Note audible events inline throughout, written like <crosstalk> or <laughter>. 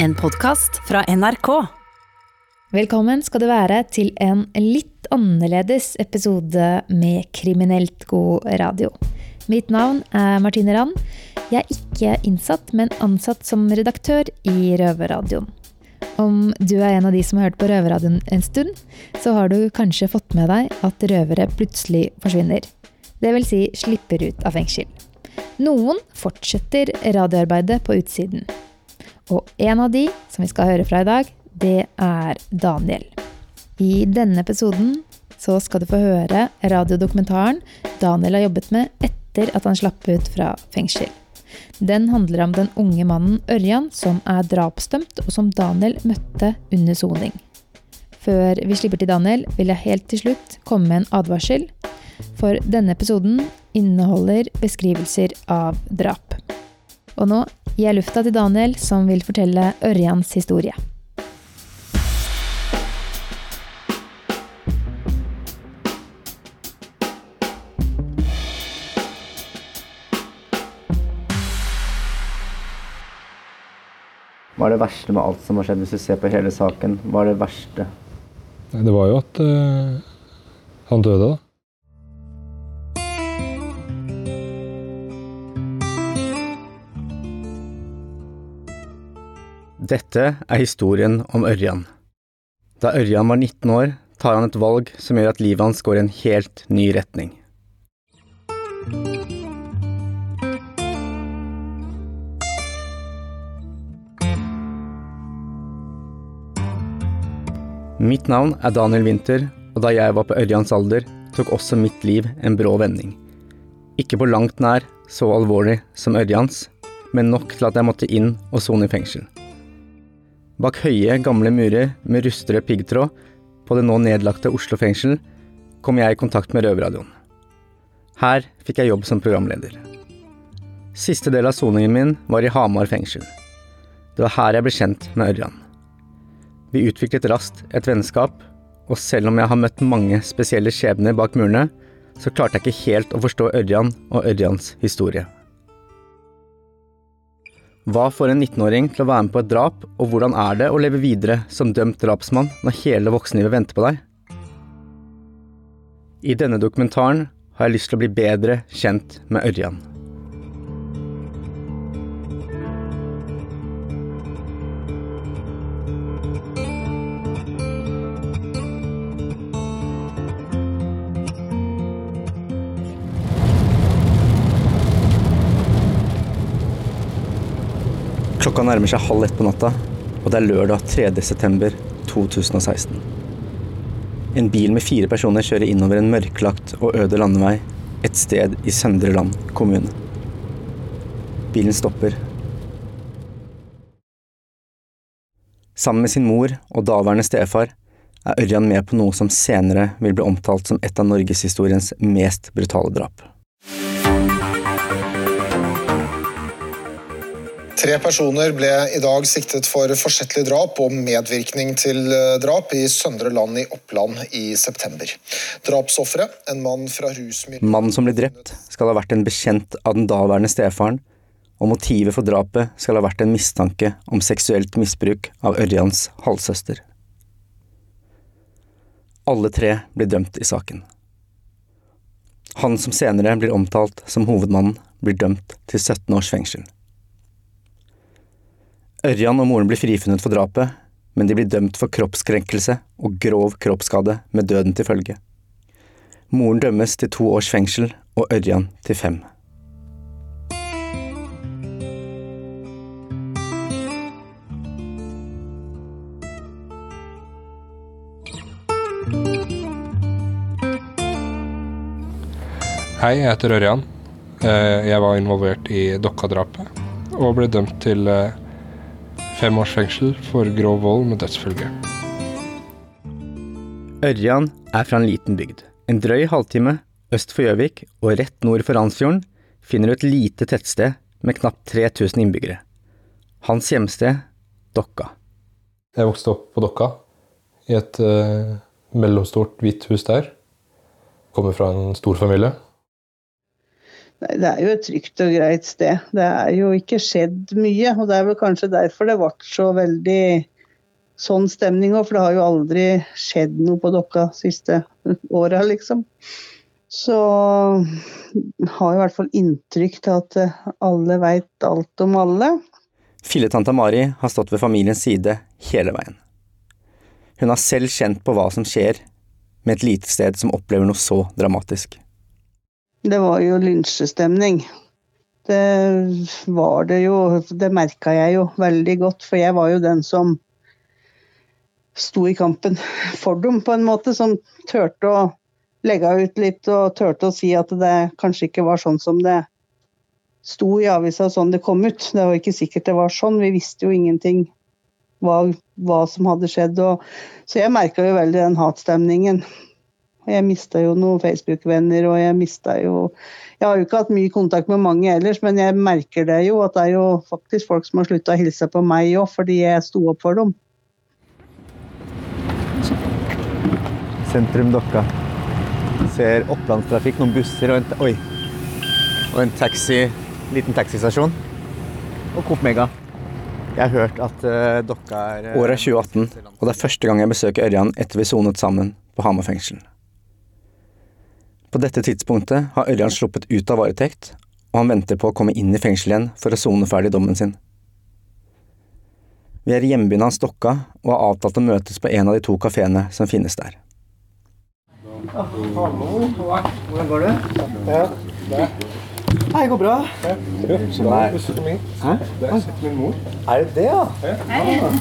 En podkast fra NRK. Velkommen skal du være til en litt annerledes episode med Kriminelt god radio. Mitt navn er Martine Rand. Jeg er ikke innsatt, men ansatt som redaktør i Røverradioen. Om du er en av de som har hørt på Røverradioen en stund, så har du kanskje fått med deg at røvere plutselig forsvinner. Det vil si slipper ut av fengsel. Noen fortsetter radioarbeidet på utsiden. Og en av de som vi skal høre fra i dag, det er Daniel. I denne episoden så skal du få høre radiodokumentaren Daniel har jobbet med etter at han slapp ut fra fengsel. Den handler om den unge mannen Ørjan som er drapsdømt, og som Daniel møtte under soning. Før vi slipper til Daniel, vil jeg helt til slutt komme med en advarsel. For denne episoden inneholder beskrivelser av drap. Og nå gir jeg lufta til Daniel, som vil fortelle Ørjans historie. Hva er det verste med alt som har skjedd, hvis du ser på hele saken? Hva er det verste? Nei, det var jo at eh, han døde, da. Dette er historien om Ørjan. Da Ørjan var 19 år, tar han et valg som gjør at livet hans går i en helt ny retning. Mitt navn er Daniel Winther, og da jeg var på Ørjans alder, tok også mitt liv en brå vending. Ikke på langt nær så alvorlig som Ørjans, men nok til at jeg måtte inn og sone i fengsel. Bak høye, gamle murer med rustrød piggtråd på det nå nedlagte Oslo fengsel kom jeg i kontakt med Røverradioen. Her fikk jeg jobb som programleder. Siste del av soningen min var i Hamar fengsel. Det var her jeg ble kjent med Ørjan. Vi utviklet raskt et vennskap, og selv om jeg har møtt mange spesielle skjebner bak murene, så klarte jeg ikke helt å forstå Ørjan og Ørjans historie. Hva får en 19-åring til å være med på et drap, og hvordan er det å leve videre som dømt drapsmann når hele voksenlivet venter på deg? I denne dokumentaren har jeg lyst til å bli bedre kjent med Ørjan. Klokka nærmer seg halv ett på natta, og det er lørdag 3. september 2016. En bil med fire personer kjører innover en mørklagt og øde landevei et sted i Søndre Land kommune. Bilen stopper. Sammen med sin mor og daværende stefar er Ørjan med på noe som senere vil bli omtalt som et av norgeshistoriens mest brutale drap. Tre personer ble i dag siktet for forsettlig drap og medvirkning til drap i Søndre Land i Oppland i september. Drapsofferet, en mann fra rusmiljøet Mannen som ble drept, skal ha vært en bekjent av den daværende stefaren, og motivet for drapet skal ha vært en mistanke om seksuelt misbruk av Ørjans halvsøster. Alle tre blir dømt i saken. Han som senere blir omtalt som hovedmannen, blir dømt til 17 års fengsel. Ørjan og moren blir frifunnet for drapet, men de blir dømt for kroppskrenkelse og grov kroppsskade med døden til følge. Moren dømmes til to års fengsel og Ørjan til fem. Hei, jeg heter Ørjan. Eh, Jeg var involvert i Dokka-drapet og ble dømt til eh, fem års fengsel for grov vold med dødsfølge. Ørjan er fra en liten bygd. En drøy halvtime øst for Gjøvik og rett nord for Randsfjorden finner du et lite tettsted med knapt 3000 innbyggere. Hans hjemsted Dokka. Jeg vokste opp på Dokka, i et uh, mellomstort hvitt hus der. Kommer fra en stor familie. Det er jo et trygt og greit sted. Det er jo ikke skjedd mye. Og det er vel kanskje derfor det ble så veldig sånn stemning òg, for det har jo aldri skjedd noe på Dokka siste åra, liksom. Så har jeg i hvert fall inntrykk til at alle veit alt om alle. Filletanta Mari har stått ved familiens side hele veien. Hun har selv kjent på hva som skjer med et lite sted som opplever noe så dramatisk. Det var jo lynsjestemning. Det var det jo, det merka jeg jo veldig godt, for jeg var jo den som sto i kampen for dem, på en måte. Som turte å legge ut litt og turte å si at det kanskje ikke var sånn som det sto i avisa sånn det kom ut. Det var ikke sikkert det var sånn. Vi visste jo ingenting hva, hva som hadde skjedd. Og, så jeg merka jo veldig den hatstemningen. Jeg mista jo noen Facebook-venner, og jeg mista jo Jeg har jo ikke hatt mye kontakt med mange ellers, men jeg merker det jo at det er jo faktisk folk som har slutta å hilse på meg òg, fordi jeg sto opp for dem. Sentrum Dokka. Ser opplandstrafikk, noen busser og en, oi, og en taxi, liten taxistasjon. Og Coop Mega. Jeg har hørt at uh, Dokka er Året er 2018, og det er første gang jeg besøker Ørjan etter vi sonet sammen på Hamar fengsel. På dette tidspunktet har Ørjan sluppet ut av varetekt, og han venter på å komme inn i fengsel igjen for å sone ferdig dommen sin. Vi er i hjembyen hans Dokka og har avtalt å møtes på en av de to kafeene som finnes der. Hallo, hvordan går det? Ja, det. Hei, går bra. Hæ? Det er min mor. Er det det, ja?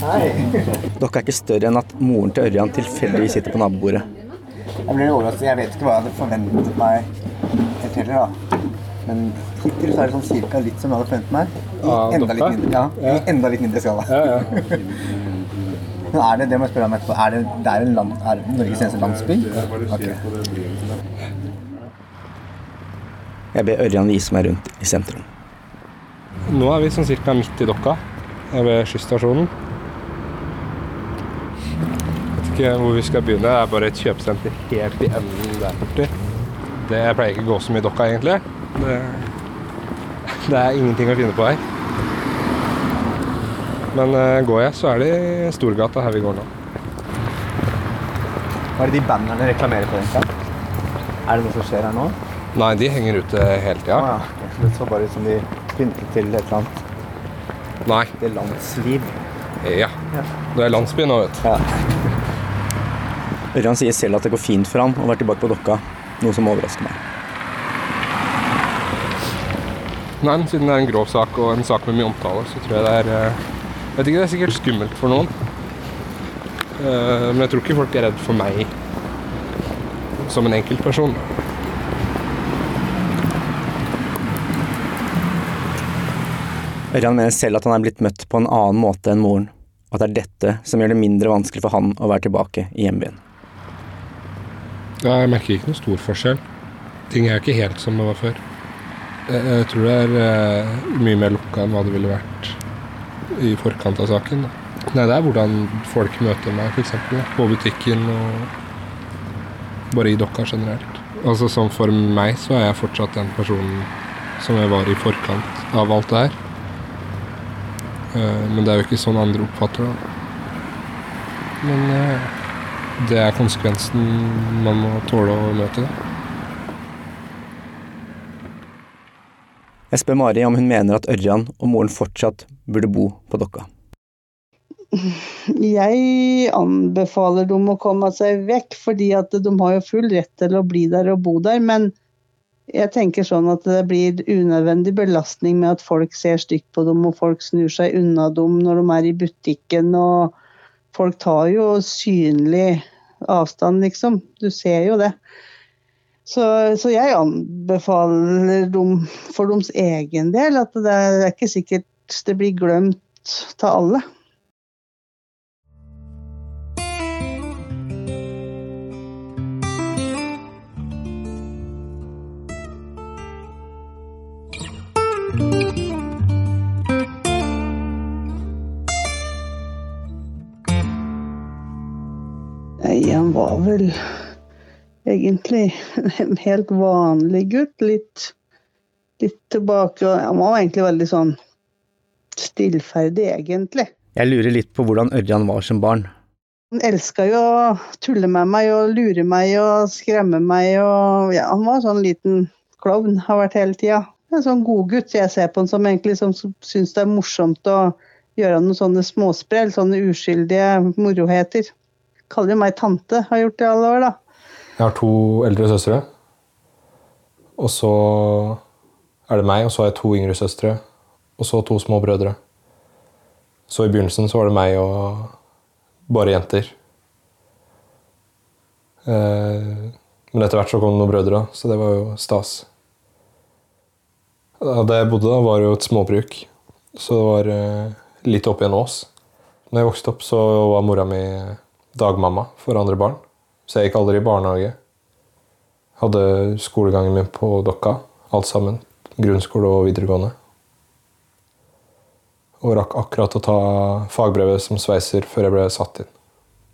Hei. Dokka er ikke større enn at moren til Ørjan tilfeldigvis sitter på nabobordet. Jeg ble overrasket. Jeg vet ikke hva jeg hadde forventet meg helt heller, da. Men hittil så er det sånn cirka litt som jeg hadde forventet meg. I ah, enda litt mindre, ja, ja. enda litt mindre skala. Ja, ja. <laughs> Men er det, det må jeg spørre om etterpå, er det, det er en land, er Norges eneste landsby? Okay. Jeg ber Ørjan vise meg rundt i sentrum. Nå er vi sånn cirka midt i Dokka, ved skysstasjonen. Ikke hvor vi skal begynne. Det er bare et kjøpesenter helt i enden der borte. Det jeg pleier ikke å gå så mye Dokka, egentlig. Det, det er ingenting å finne på her. Men eh, går jeg, så er det i Storgata her vi går nå. Hva er det de bannerne reklamerer for, egentlig? Er det noe som skjer her nå? Nei, de henger ute hele tida. Å ja. Det så bare ut som de pyntet til et eller annet. Nei. Det er landsliv. Ja. Det er landsby nå, vet du. Ja. Ørjan sier selv at det går fint for han å være tilbake på Dokka, noe som overrasker meg. Nei, men siden det er en grov sak og en sak med mye omtale, så tror jeg det er eh, Jeg vet ikke, det er sikkert skummelt for noen. Eh, Men jeg tror ikke folk er redd for meg som en enkeltperson. Ørjan mener selv at han er blitt møtt på en annen måte enn moren, at det er dette som gjør det mindre vanskelig for han å være tilbake i hjembyen. Ja, jeg merker ikke noe stor forskjell. Ting er ikke helt som det var før. Jeg, tror det er eh, mye mer lukka enn hva det ville vært i forkant av saken. Nei, det er hvordan folk møter meg, f.eks. På butikken og bare i Dokka generelt. Altså sånn For meg så er jeg fortsatt den personen som jeg var i forkant av alt det her. Eh, Men det er jo ikke sånn andre oppfatter det. Men eh, det er konsekvensen man må tåle å møte. Jeg spør Mari om hun mener at Ørjan og moren fortsatt burde bo på Dokka. Jeg anbefaler dem å komme seg vekk, fordi at de har jo full rett til å bli der og bo der. Men jeg tenker sånn at det blir unødvendig belastning med at folk ser stygt på dem, og folk snur seg unna dem når de er i butikken. og Folk tar jo synlig avstand, liksom. Du ser jo det. Så, så jeg anbefaler dem for deres egen del at det er ikke sikkert det blir glemt til alle. Han var vel egentlig en helt vanlig gutt. Litt litt tilbake. Han var egentlig veldig sånn stillferdig, egentlig. Jeg lurer litt på hvordan Ørjan var som barn. Han elska jo å tulle med meg og lure meg og skremme meg og ja, Han var sånn liten klovn, har vært hele tida. En sånn godgutt. Jeg ser på han som egentlig som syns det er morsomt å gjøre noen sånne småsprell, sånne uskyldige moroheter. Kaller jo meg tante, har gjort det i alle år, da. Jeg har to eldre søstre. Og så er det meg, og så har jeg to yngre søstre. Og så to små brødre. Så i begynnelsen så var det meg og bare jenter. Eh, men etter hvert så kom det noen brødre, så det var jo stas. Da jeg bodde, da, var jo et småbruk, så det var eh, litt oppi en ås. Når jeg vokste opp, så var mora mi dagmamma for andre barn, så jeg gikk aldri i barnehage. Hadde skolegangen min på Dokka, alt sammen. Grunnskole og videregående. Og rakk akkurat å ta fagbrevet som sveiser før jeg ble satt inn.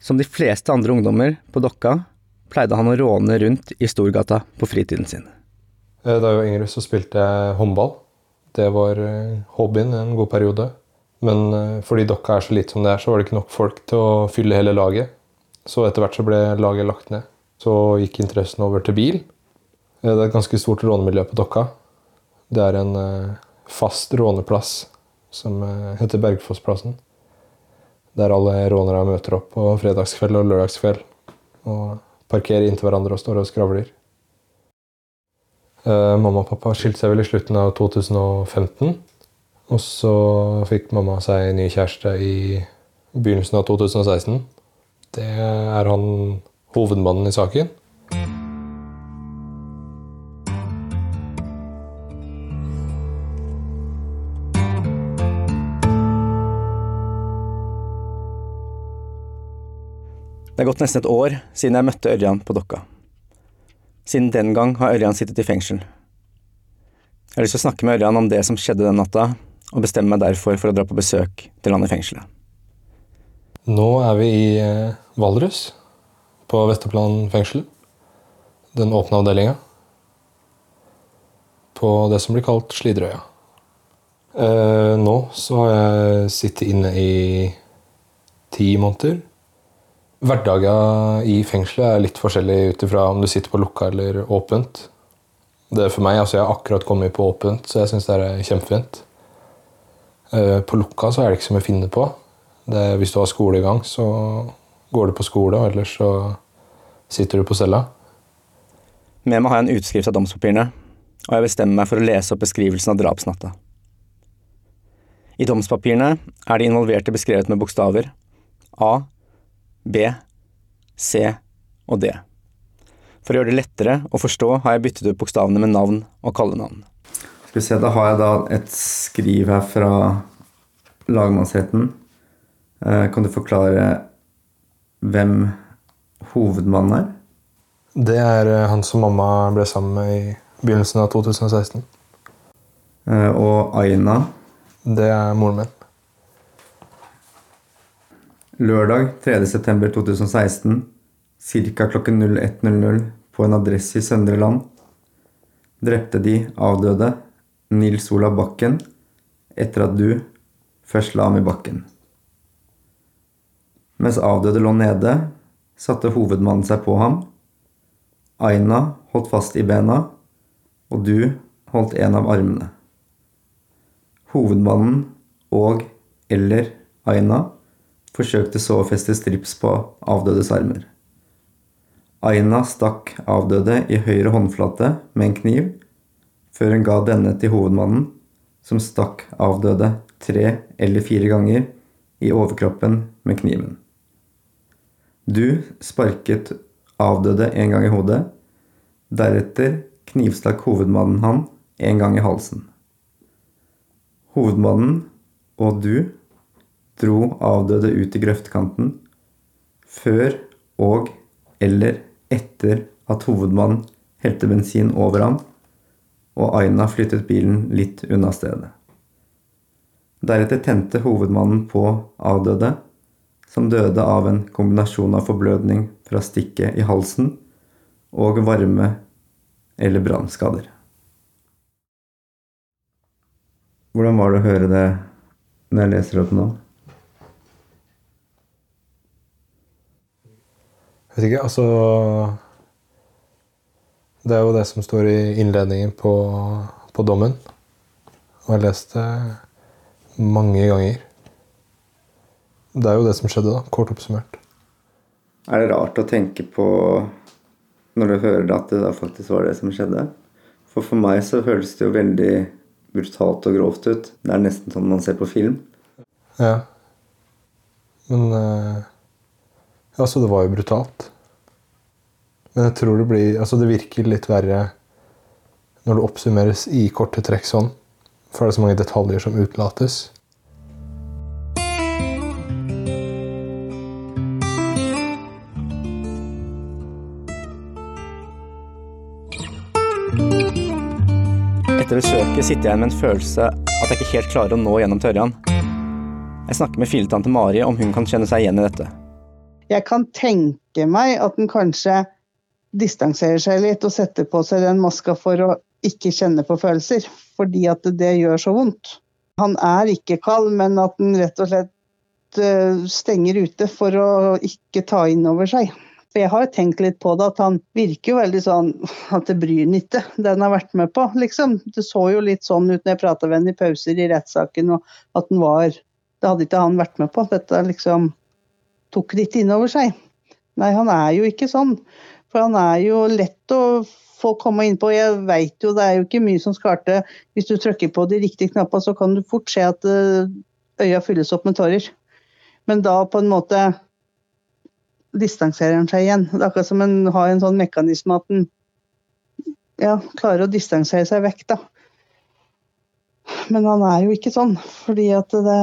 Som de fleste andre ungdommer på Dokka pleide han å råne rundt i Storgata på fritiden sin. Eh, da jeg var yngre, så spilte jeg håndball. Det var eh, hobbyen en god periode. Men eh, fordi Dokka er så lite som det er, så var det ikke nok folk til å fylle hele laget. Så etter hvert så ble laget lagt ned. Så gikk interessen over til bil. Det er et ganske stort rånemiljø på Dokka. Det er en fast råneplass som heter Bergfossplassen. Der alle rånere møter opp på fredagskveld og lørdagskveld. Og parkerer inntil hverandre og står og skravler. Mamma og pappa skilte seg vel i slutten av 2015. Og så fikk mamma seg ny kjæreste i begynnelsen av 2016. Det er han hovedmannen i saken. Det er gått nesten et år siden jeg møtte Ørjan på Dokka. Siden den gang har Ørjan sittet i fengsel. Jeg har lyst til å snakke med Ørjan om det som skjedde den natta, og bestemmer meg derfor for å dra på besøk til han i fengselet. Nå er vi i eh, Valdres, på Vesterplan fengsel. Den åpne avdelinga. På det som blir kalt Slidrøya. Eh, nå så har jeg sittet inne i ti måneder. Hverdagen i fengselet er litt forskjellig ut ifra om du sitter på lukka eller åpent. Det er for meg, altså Jeg har akkurat kommet på åpent, så jeg syns det er kjempefint. Eh, på lukka så er det ikke så mye å finne på. Det, hvis du har skole i gang, så går du på skole, og ellers så sitter du på cella. Med meg har jeg en utskrift av domspapirene, og jeg bestemmer meg for å lese opp beskrivelsen av drapsnatta. I domspapirene er de involverte beskrevet med bokstaver A, B, C og D. For å gjøre det lettere å forstå har jeg byttet ut bokstavene med navn og kallenavn. Skal vi se, Da har jeg da et skriv her fra lagmannsretten. Eh, kan du forklare hvem hovedmannen er? Det er eh, han som mamma ble sammen med i begynnelsen av 2016. Eh, og Aina? Det er moren min. Lørdag 3.9.2016 ca. klokken 01.00 på en adresse i Søndre Land drepte de avdøde Nils Olav Bakken etter at du først la ham i bakken. Mens avdøde lå nede, satte hovedmannen seg på ham. Aina holdt fast i bena, og du holdt en av armene. Hovedmannen og eller Aina forsøkte så å feste strips på avdødes armer. Aina stakk avdøde i høyre håndflate med en kniv, før hun ga denne til hovedmannen, som stakk avdøde tre eller fire ganger i overkroppen med kniven. Du sparket avdøde en gang i hodet. Deretter knivstakk hovedmannen han en gang i halsen. Hovedmannen og du dro avdøde ut i grøftkanten før og eller etter at hovedmannen helte bensin over ham, og Aina flyttet bilen litt unna stedet. Deretter tente hovedmannen på avdøde, som døde av en kombinasjon av forblødning fra stikket i halsen og varme- eller brannskader. Hvordan var det å høre det når jeg leser opp nå? Jeg vet ikke, altså Det er jo det som står i innledningen på, på dommen. Og jeg har lest det mange ganger. Det er jo det som skjedde, da. Kort oppsummert. Er det rart å tenke på når du hører det, at det da faktisk var det som skjedde? For for meg så føles det jo veldig brutalt og grovt ut. Det er nesten sånn man ser på film. Ja. Men eh, Altså, det var jo brutalt. Men jeg tror det blir Altså, det virker litt verre når det oppsummeres i korte trekk sånn. For det er så mange detaljer som utelates. Etter besøket sitter jeg med en følelse at jeg ikke helt klarer å nå gjennom til Ørjan. Jeg snakker med filetante Mari om hun kan kjenne seg igjen i dette. Jeg kan tenke meg at den kanskje distanserer seg litt og setter på seg den maska for å ikke kjenne på følelser, fordi at det gjør så vondt. Han er ikke kald, men at han rett og slett eh, stenger ute for å ikke ta inn over seg. For jeg har tenkt litt på det, at han virker jo veldig sånn at det bryr han ikke, det han har vært med på, liksom. Det så jo litt sånn ut når jeg prata med ham i pauser i rettssaken, og at han var Det hadde ikke han vært med på. Dette liksom tok litt innover seg. Nei, han er jo ikke sånn. For han er jo lett å få komme inn på. Jeg veit jo det er jo ikke mye som skal til. Hvis du trykker på de riktige knappene, så kan du fort se at eh, øya fylles opp med tårer. Men da på en måte distanserer han seg igjen. Det er akkurat som en har en sånn mekanisme at en ja, klarer å distansere seg vekk, da. Men han er jo ikke sånn. fordi at det,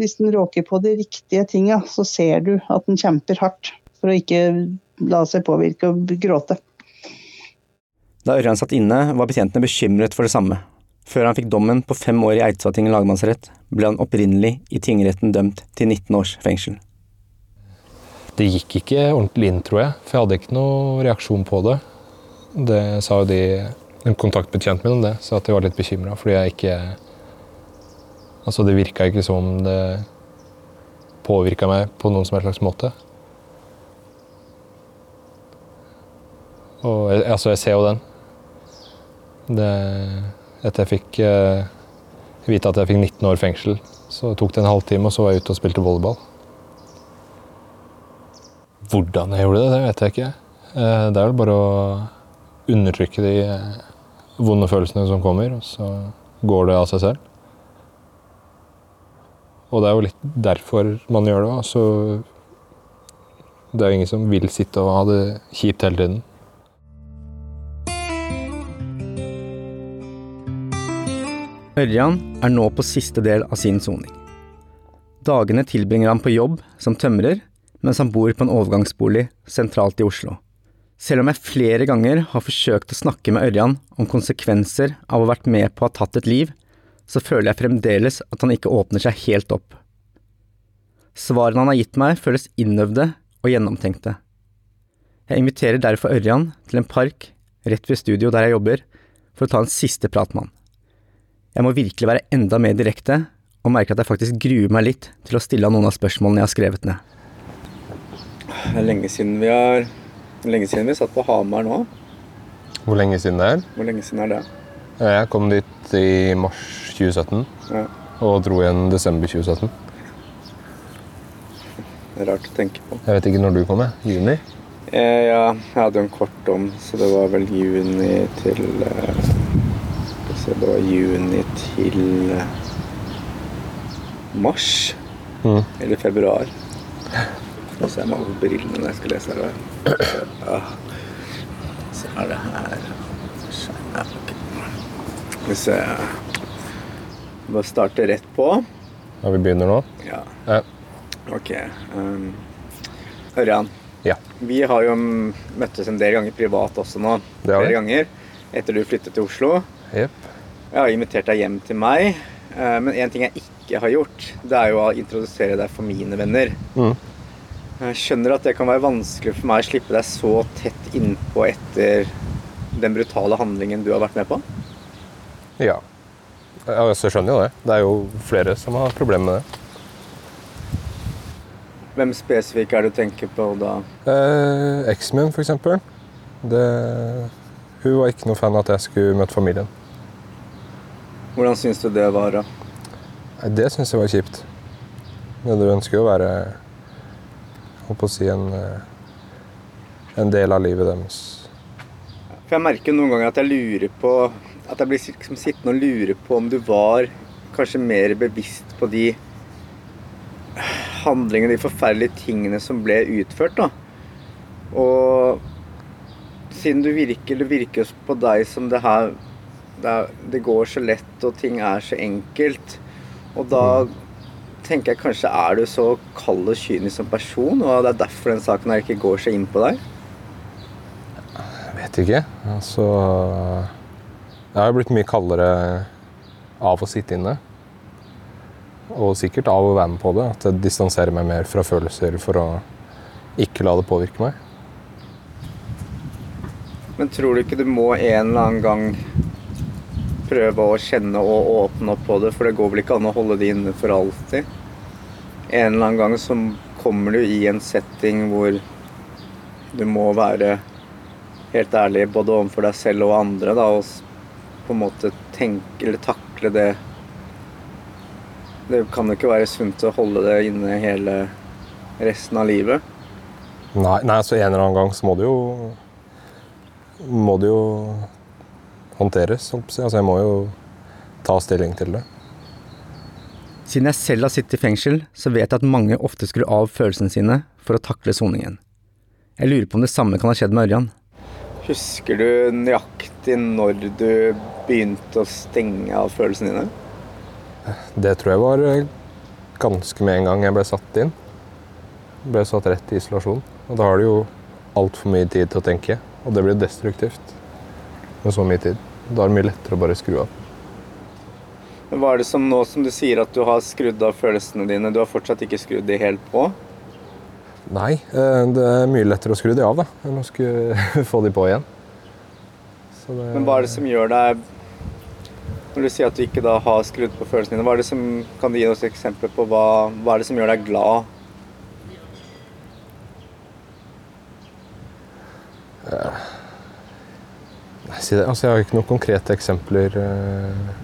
hvis en råker på de riktige tinga, så ser du at han kjemper hardt for å ikke la seg påvirke og gråte. Da Ørjan satt inne, var betjentene bekymret for det samme. Før han fikk dommen på fem år i Eidsvatting lagmannsrett, ble han opprinnelig i tingretten dømt til 19 års fengsel. Det gikk ikke ordentlig inn, tror jeg. For jeg hadde ikke noe reaksjon på det. Det sa jo de En kontaktbetjent min om det, sa at de var litt bekymra fordi jeg ikke Altså, det virka ikke som om det påvirka meg på noen som helst slags måte. Og altså, jeg ser jo den. Det, etter jeg fikk eh, vite at jeg fikk 19 år fengsel, så tok det en halvtime, og så var jeg ute og spilte volleyball. Hvordan jeg gjorde det, det vet jeg ikke. Eh, det er vel bare å undertrykke de eh, vonde følelsene som kommer, og så går det av seg selv. Og det er jo litt derfor man gjør det. Altså, det er jo ingen som vil sitte og ha det kjipt hele tiden. Ørjan er nå på siste del av sin soning. Dagene tilbringer han på jobb som tømrer, mens han bor på en overgangsbolig sentralt i Oslo. Selv om jeg flere ganger har forsøkt å snakke med Ørjan om konsekvenser av å ha vært med på å ha tatt et liv, så føler jeg fremdeles at han ikke åpner seg helt opp. Svarene han har gitt meg, føles innøvde og gjennomtenkte. Jeg inviterer derfor Ørjan til en park rett ved studio der jeg jobber, for å ta en siste prat med han. Jeg må virkelig være enda mer direkte, og merker at jeg faktisk gruer meg litt til å stille noen av spørsmålene jeg har skrevet ned. Det er lenge siden vi har Lenge siden vi satt på Hamar nå. Hvor lenge siden det er? Hvor lenge siden er det? Jeg kom dit i mars 2017 Ja, og dro igjen desember 2017. det er rart å tenke på. Jeg vet ikke når du kom. jeg. Juni? Eh, ja, jeg hadde jo en kort om, så det var vel juni til eh, Det var juni til mars. Mm. Eller februar. Nå ser jeg meg over brillene når jeg skal lese her. Ja. Så er det her Hvis jeg Bare starte rett på. Ja, vi begynner nå? Ja, Ja. ok. Um, Ørjan, ja. vi har jo møttes en del ganger privat også nå. Flere ganger etter du flyttet til Oslo. Jepp. Jeg har invitert deg hjem til meg. eh, Men en ting jeg ikke har gjort, det er jo å introdusere deg for mine venner. Mm. Jeg skjønner at det kan være vanskelig for meg å slippe deg så tett innpå etter den brutale handlingen du har vært med på. Ja. Altså, jeg skjønner jo det. Det er jo flere som har problemer med det. Hvem spesifikk er det du tenker på da? Eh, Eksen min, eksempel. Hun var ikke noe fan av at jeg skulle møte familien. Hvordan syns du det var, da? Det syns jeg var kjipt. Men du ønsker jo å være Holdt på å si en, eh, en del av livet deres. For jeg merker noen ganger at jeg lurer på At jeg blir liksom sittende og lure på om du var kanskje mer bevisst på de handlingene, de forferdelige tingene som ble utført, da. Og siden du virker Det virker på deg som det her det, er, det går så lett, og ting er så enkelt. Og da tenker jeg kanskje er du så kald og kynisk som person, og det er derfor den saken her ikke går så inn på deg? Jeg vet ikke. Altså Jeg har blitt mye kaldere av å sitte inne. Og sikkert av å være med på det. At jeg distanserer meg mer fra følelser for å ikke la det påvirke meg. Men tror du ikke du må en eller annen gang prøve å kjenne og åpne opp på det? For det går vel ikke an å holde det inne for alltid? En eller annen gang så kommer du i en setting hvor du må være helt ærlig både overfor deg selv og andre, da, og på en måte tenke eller takle det Det kan jo ikke være sunt å holde det inne hele resten av livet. Nei, nei, så en eller annen gang så må du jo Må du jo håndteres. Altså, jeg må jo ta stilling til det. Siden jeg selv har sittet i fengsel, så vet jeg at mange ofte skrur av følelsene sine for å takle soningen. Jeg lurer på om det samme kan ha skjedd med Ørjan. Husker du nøyaktig når du begynte å stenge av følelsene dine? Det tror jeg var eh, ganske med en gang jeg ble satt inn. Ble satt rett i isolasjon. Og da har du jo altfor mye tid til å tenke, og det blir destruktivt med så mye tid. Da er det mye lettere å bare skru av. Men Hva er det som nå som du sier at du har skrudd av følelsene dine, du har fortsatt ikke skrudd de helt på? Nei, eh, det er mye lettere å skru de av da, enn å skulle <laughs> få de på igjen. Så det, Men hva er det som gjør deg Når du sier at du ikke da har skrudd på følelsene dine, hva er det som, kan du gi oss eksempler på hva, hva er det som gjør deg glad? Nei, si det. Altså, jeg har ikke noen konkrete eksempler. eh,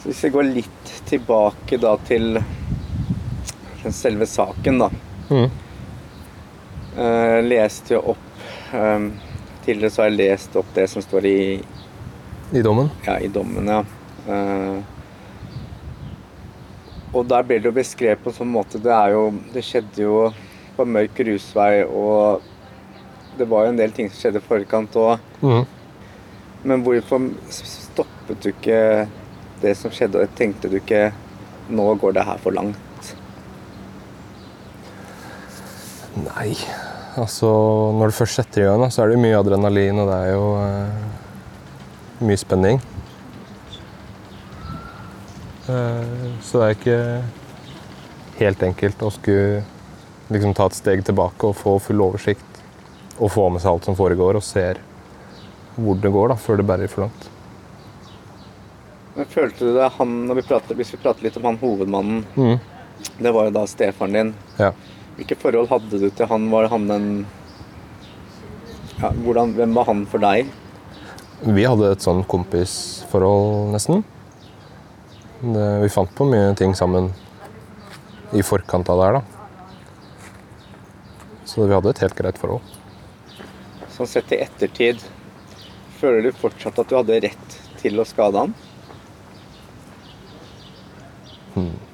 Så hvis vi går litt tilbake da til selve saken, da. Mm. Jeg leste jo opp eh, Tidligere så har jeg lest opp det som står i, I dommen. ja, i dommen, ja. Eh, og der ble det jo beskrevet på en sånn måte Det er jo Det skjedde jo på mørk grusvei, og det var jo en del ting som skjedde i forkant òg. Mhm. Men hvorfor stoppet du ikke det som skjedde, og tenkte du ikke nå går det her for langt? Nei, altså når du først setter i gang, så er det mye adrenalin, og det er jo uh, mye spenning. Uh, så det er ikke helt enkelt å skulle liksom ta et steg tilbake og få full oversikt. Og få med seg alt som foregår, og ser hvor det går da, før det bærer for langt. Men følte du det han, når vi prater, Hvis vi prater litt om han hovedmannen, mm. det var jo da stefaren din. Ja. Hvilke forhold hadde du til han? Var han en ja, hvordan, Hvem var han for deg? Vi hadde et sånn kompisforhold, nesten. Det, vi fant på mye ting sammen i forkant av det her, da. Så vi hadde et helt greit forhold. Sånn sett i ettertid, føler du fortsatt at du hadde rett til å skade han?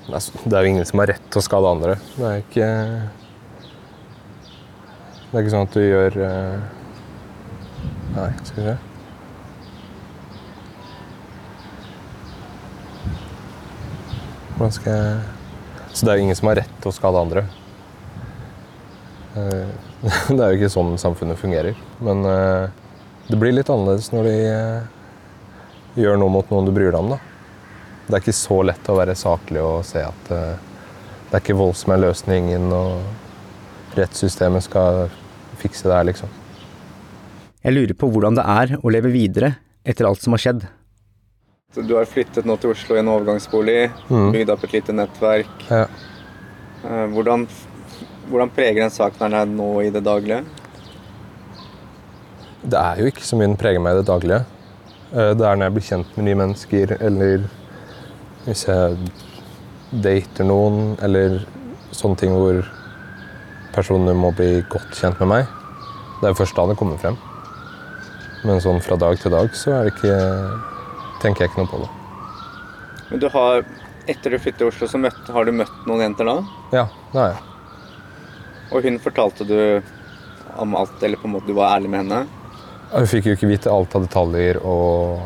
Altså, det er jo ingen som har rett til å skade andre. Det er ikke Det er ikke sånn at du gjør eh, Nei, skal vi se. Hvordan skal jeg Så det er jo ingen som har rett til å skade andre. Eh, <laughs> Det er jo ikke sånn samfunnet fungerer. Men eh, det blir litt annerledes når de eh, gjør noe mot noen du bryr deg om. da. Det er ikke så lett å være saklig og se at eh, det er ikke vold som er løsningen, og rettssystemet skal fikse det her, liksom. Jeg lurer på hvordan det er å leve videre etter alt som har skjedd. Så du har flyttet nå til Oslo i en overgangsbolig, Mm. bygd opp et lite nettverk. Ja. Eh, Hvordan, hvordan preger den saken her deg nå i det daglige? Det er jo ikke så mye den preger meg i det daglige. Eh, Det er når jeg blir kjent med nye mennesker, eller hvis jeg dater noen, eller sånne ting hvor personer må bli godt kjent med meg. Det er jo først da det kommer frem. Men sånn fra dag til dag så er det ikke tenker jeg ikke noe på det. Men du har, etter du flyttet til Oslo, så møtt, har du møtt noen jenter da? Ja, det har jeg. Og hun fortalte du om alt, eller på en måte du var ærlig med henne? Hun fikk jo ikke vite alt av detaljer og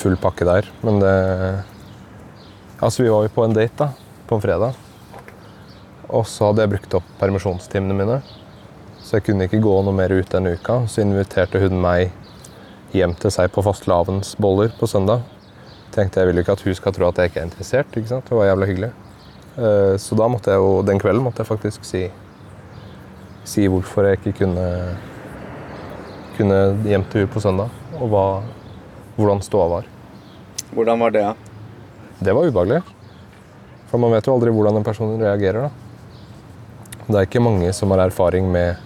full pakke der, men det Altså, vi var jo på en date da, på en fredag. Og så hadde jeg brukt opp permisjonstimene mine. Så jeg kunne ikke gå noe mer ut denne uka. Så inviterte hun meg hjem til seg på fastelavnsboller på søndag. Tenkte jeg vil ikke at hun skal tro at jeg ikke er interessert. ikke sant? Det var jævla hyggelig. Eh, Så da måtte jeg jo, den kvelden måtte jeg faktisk si, si hvorfor jeg ikke kunne kunne hjem til henne på søndag, og hva, hvordan ståa var. Hvordan var det? Det var ubehagelig. For man vet jo aldri hvordan en person reagerer. da. Det er ikke mange som har erfaring med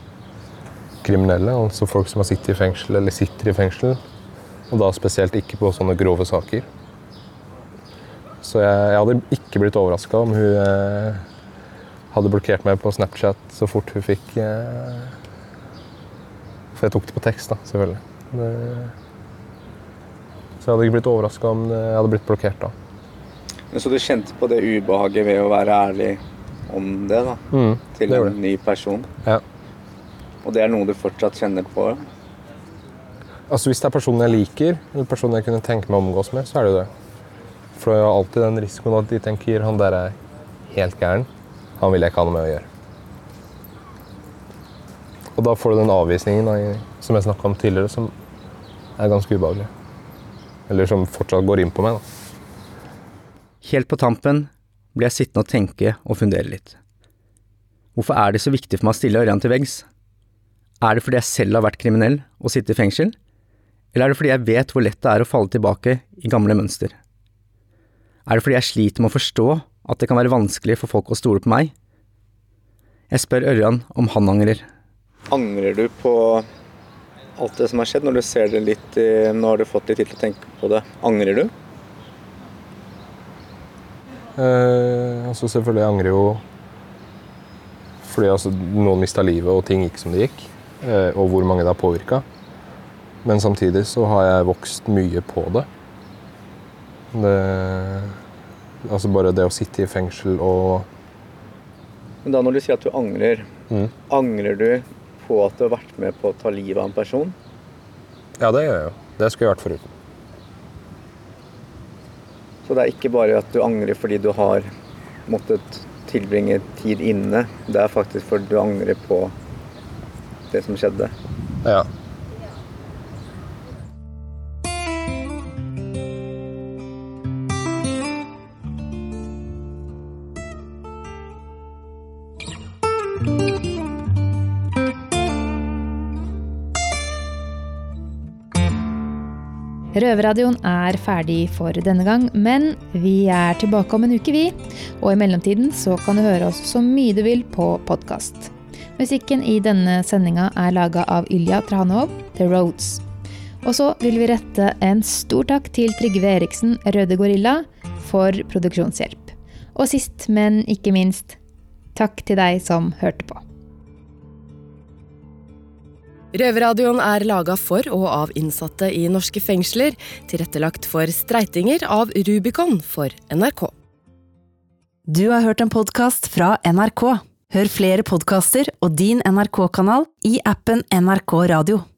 kriminelle, altså folk som har sittet i fengsel eller sitter i fengsel. Og da spesielt ikke på sånne grove saker. Så jeg, jeg hadde ikke blitt overraska om hun eh, hadde blokkert meg på Snapchat så fort hun fikk eh, For jeg tok det på tekst, da, selvfølgelig. Det, så jeg hadde ikke blitt overraska om jeg hadde blitt blokkert da. Men Så du kjente på det ubehaget ved å være ærlig om det da, Mm, til det en ny person? Ja. Og det er noe du fortsatt kjenner på? Altså Hvis det er personen jeg liker, eller personen jeg kunne tenke meg å omgås med, så er det jo det. For jeg har alltid den risikoen at de tenker han der er helt gæren. Han vil jeg ikke ha noe med å gjøre. Og da får du den avvisningen som jeg snakka om tidligere, som er ganske ubehagelig. Eller som fortsatt går inn på meg. da. Helt på tampen blir jeg sittende og tenke og fundere litt. Hvorfor er det så viktig for meg å stille Ørjan til veggs? Er det fordi jeg selv har vært kriminell og sitter i fengsel? Eller er det fordi jeg vet hvor lett det er å falle tilbake i gamle mønster? Er det fordi jeg sliter med å forstå at det kan være vanskelig for folk å stole på meg? Jeg spør Ørjan om han angrer. Angrer du på alt det som har skjedd, når du ser det litt Nå har du fått litt tid til å tenke på det. Angrer du? Eh, altså selvfølgelig jeg angrer jo fordi altså, noen mista livet og ting gikk som det gikk. Eh, og hvor mange det har påvirka. Men samtidig så har jeg vokst mye på det. det. Altså bare det å sitte i fengsel og Men da når du sier at du angrer, Mm. angrer du på at du har vært med på å ta livet av en person? Ja, det gjør jeg jo. Det skulle jeg vært foruten. Så det er ikke bare at du angrer fordi du har måttet tilbringe tid inne. Det er faktisk fordi du angrer på det som skjedde. Ja. Røverradioen er ferdig for denne gang, men vi er tilbake om en uke, vi. Og i mellomtiden så kan du høre oss så mye du vil på podkast. Musikken i denne sendinga er laga av Ylja Tranov, The Roads. Og så vil vi rette en stor takk til Trygve Eriksen, Røde Gorilla, for produksjonshjelp. Og sist, men ikke minst, takk til deg som hørte på. Røverradioen er laga for og av innsatte i norske fengsler, tilrettelagt for streitinger av Rubicon for NRK. Du har hørt en podkast fra NRK. Hør flere podkaster og din NRK-kanal i appen NRK Radio.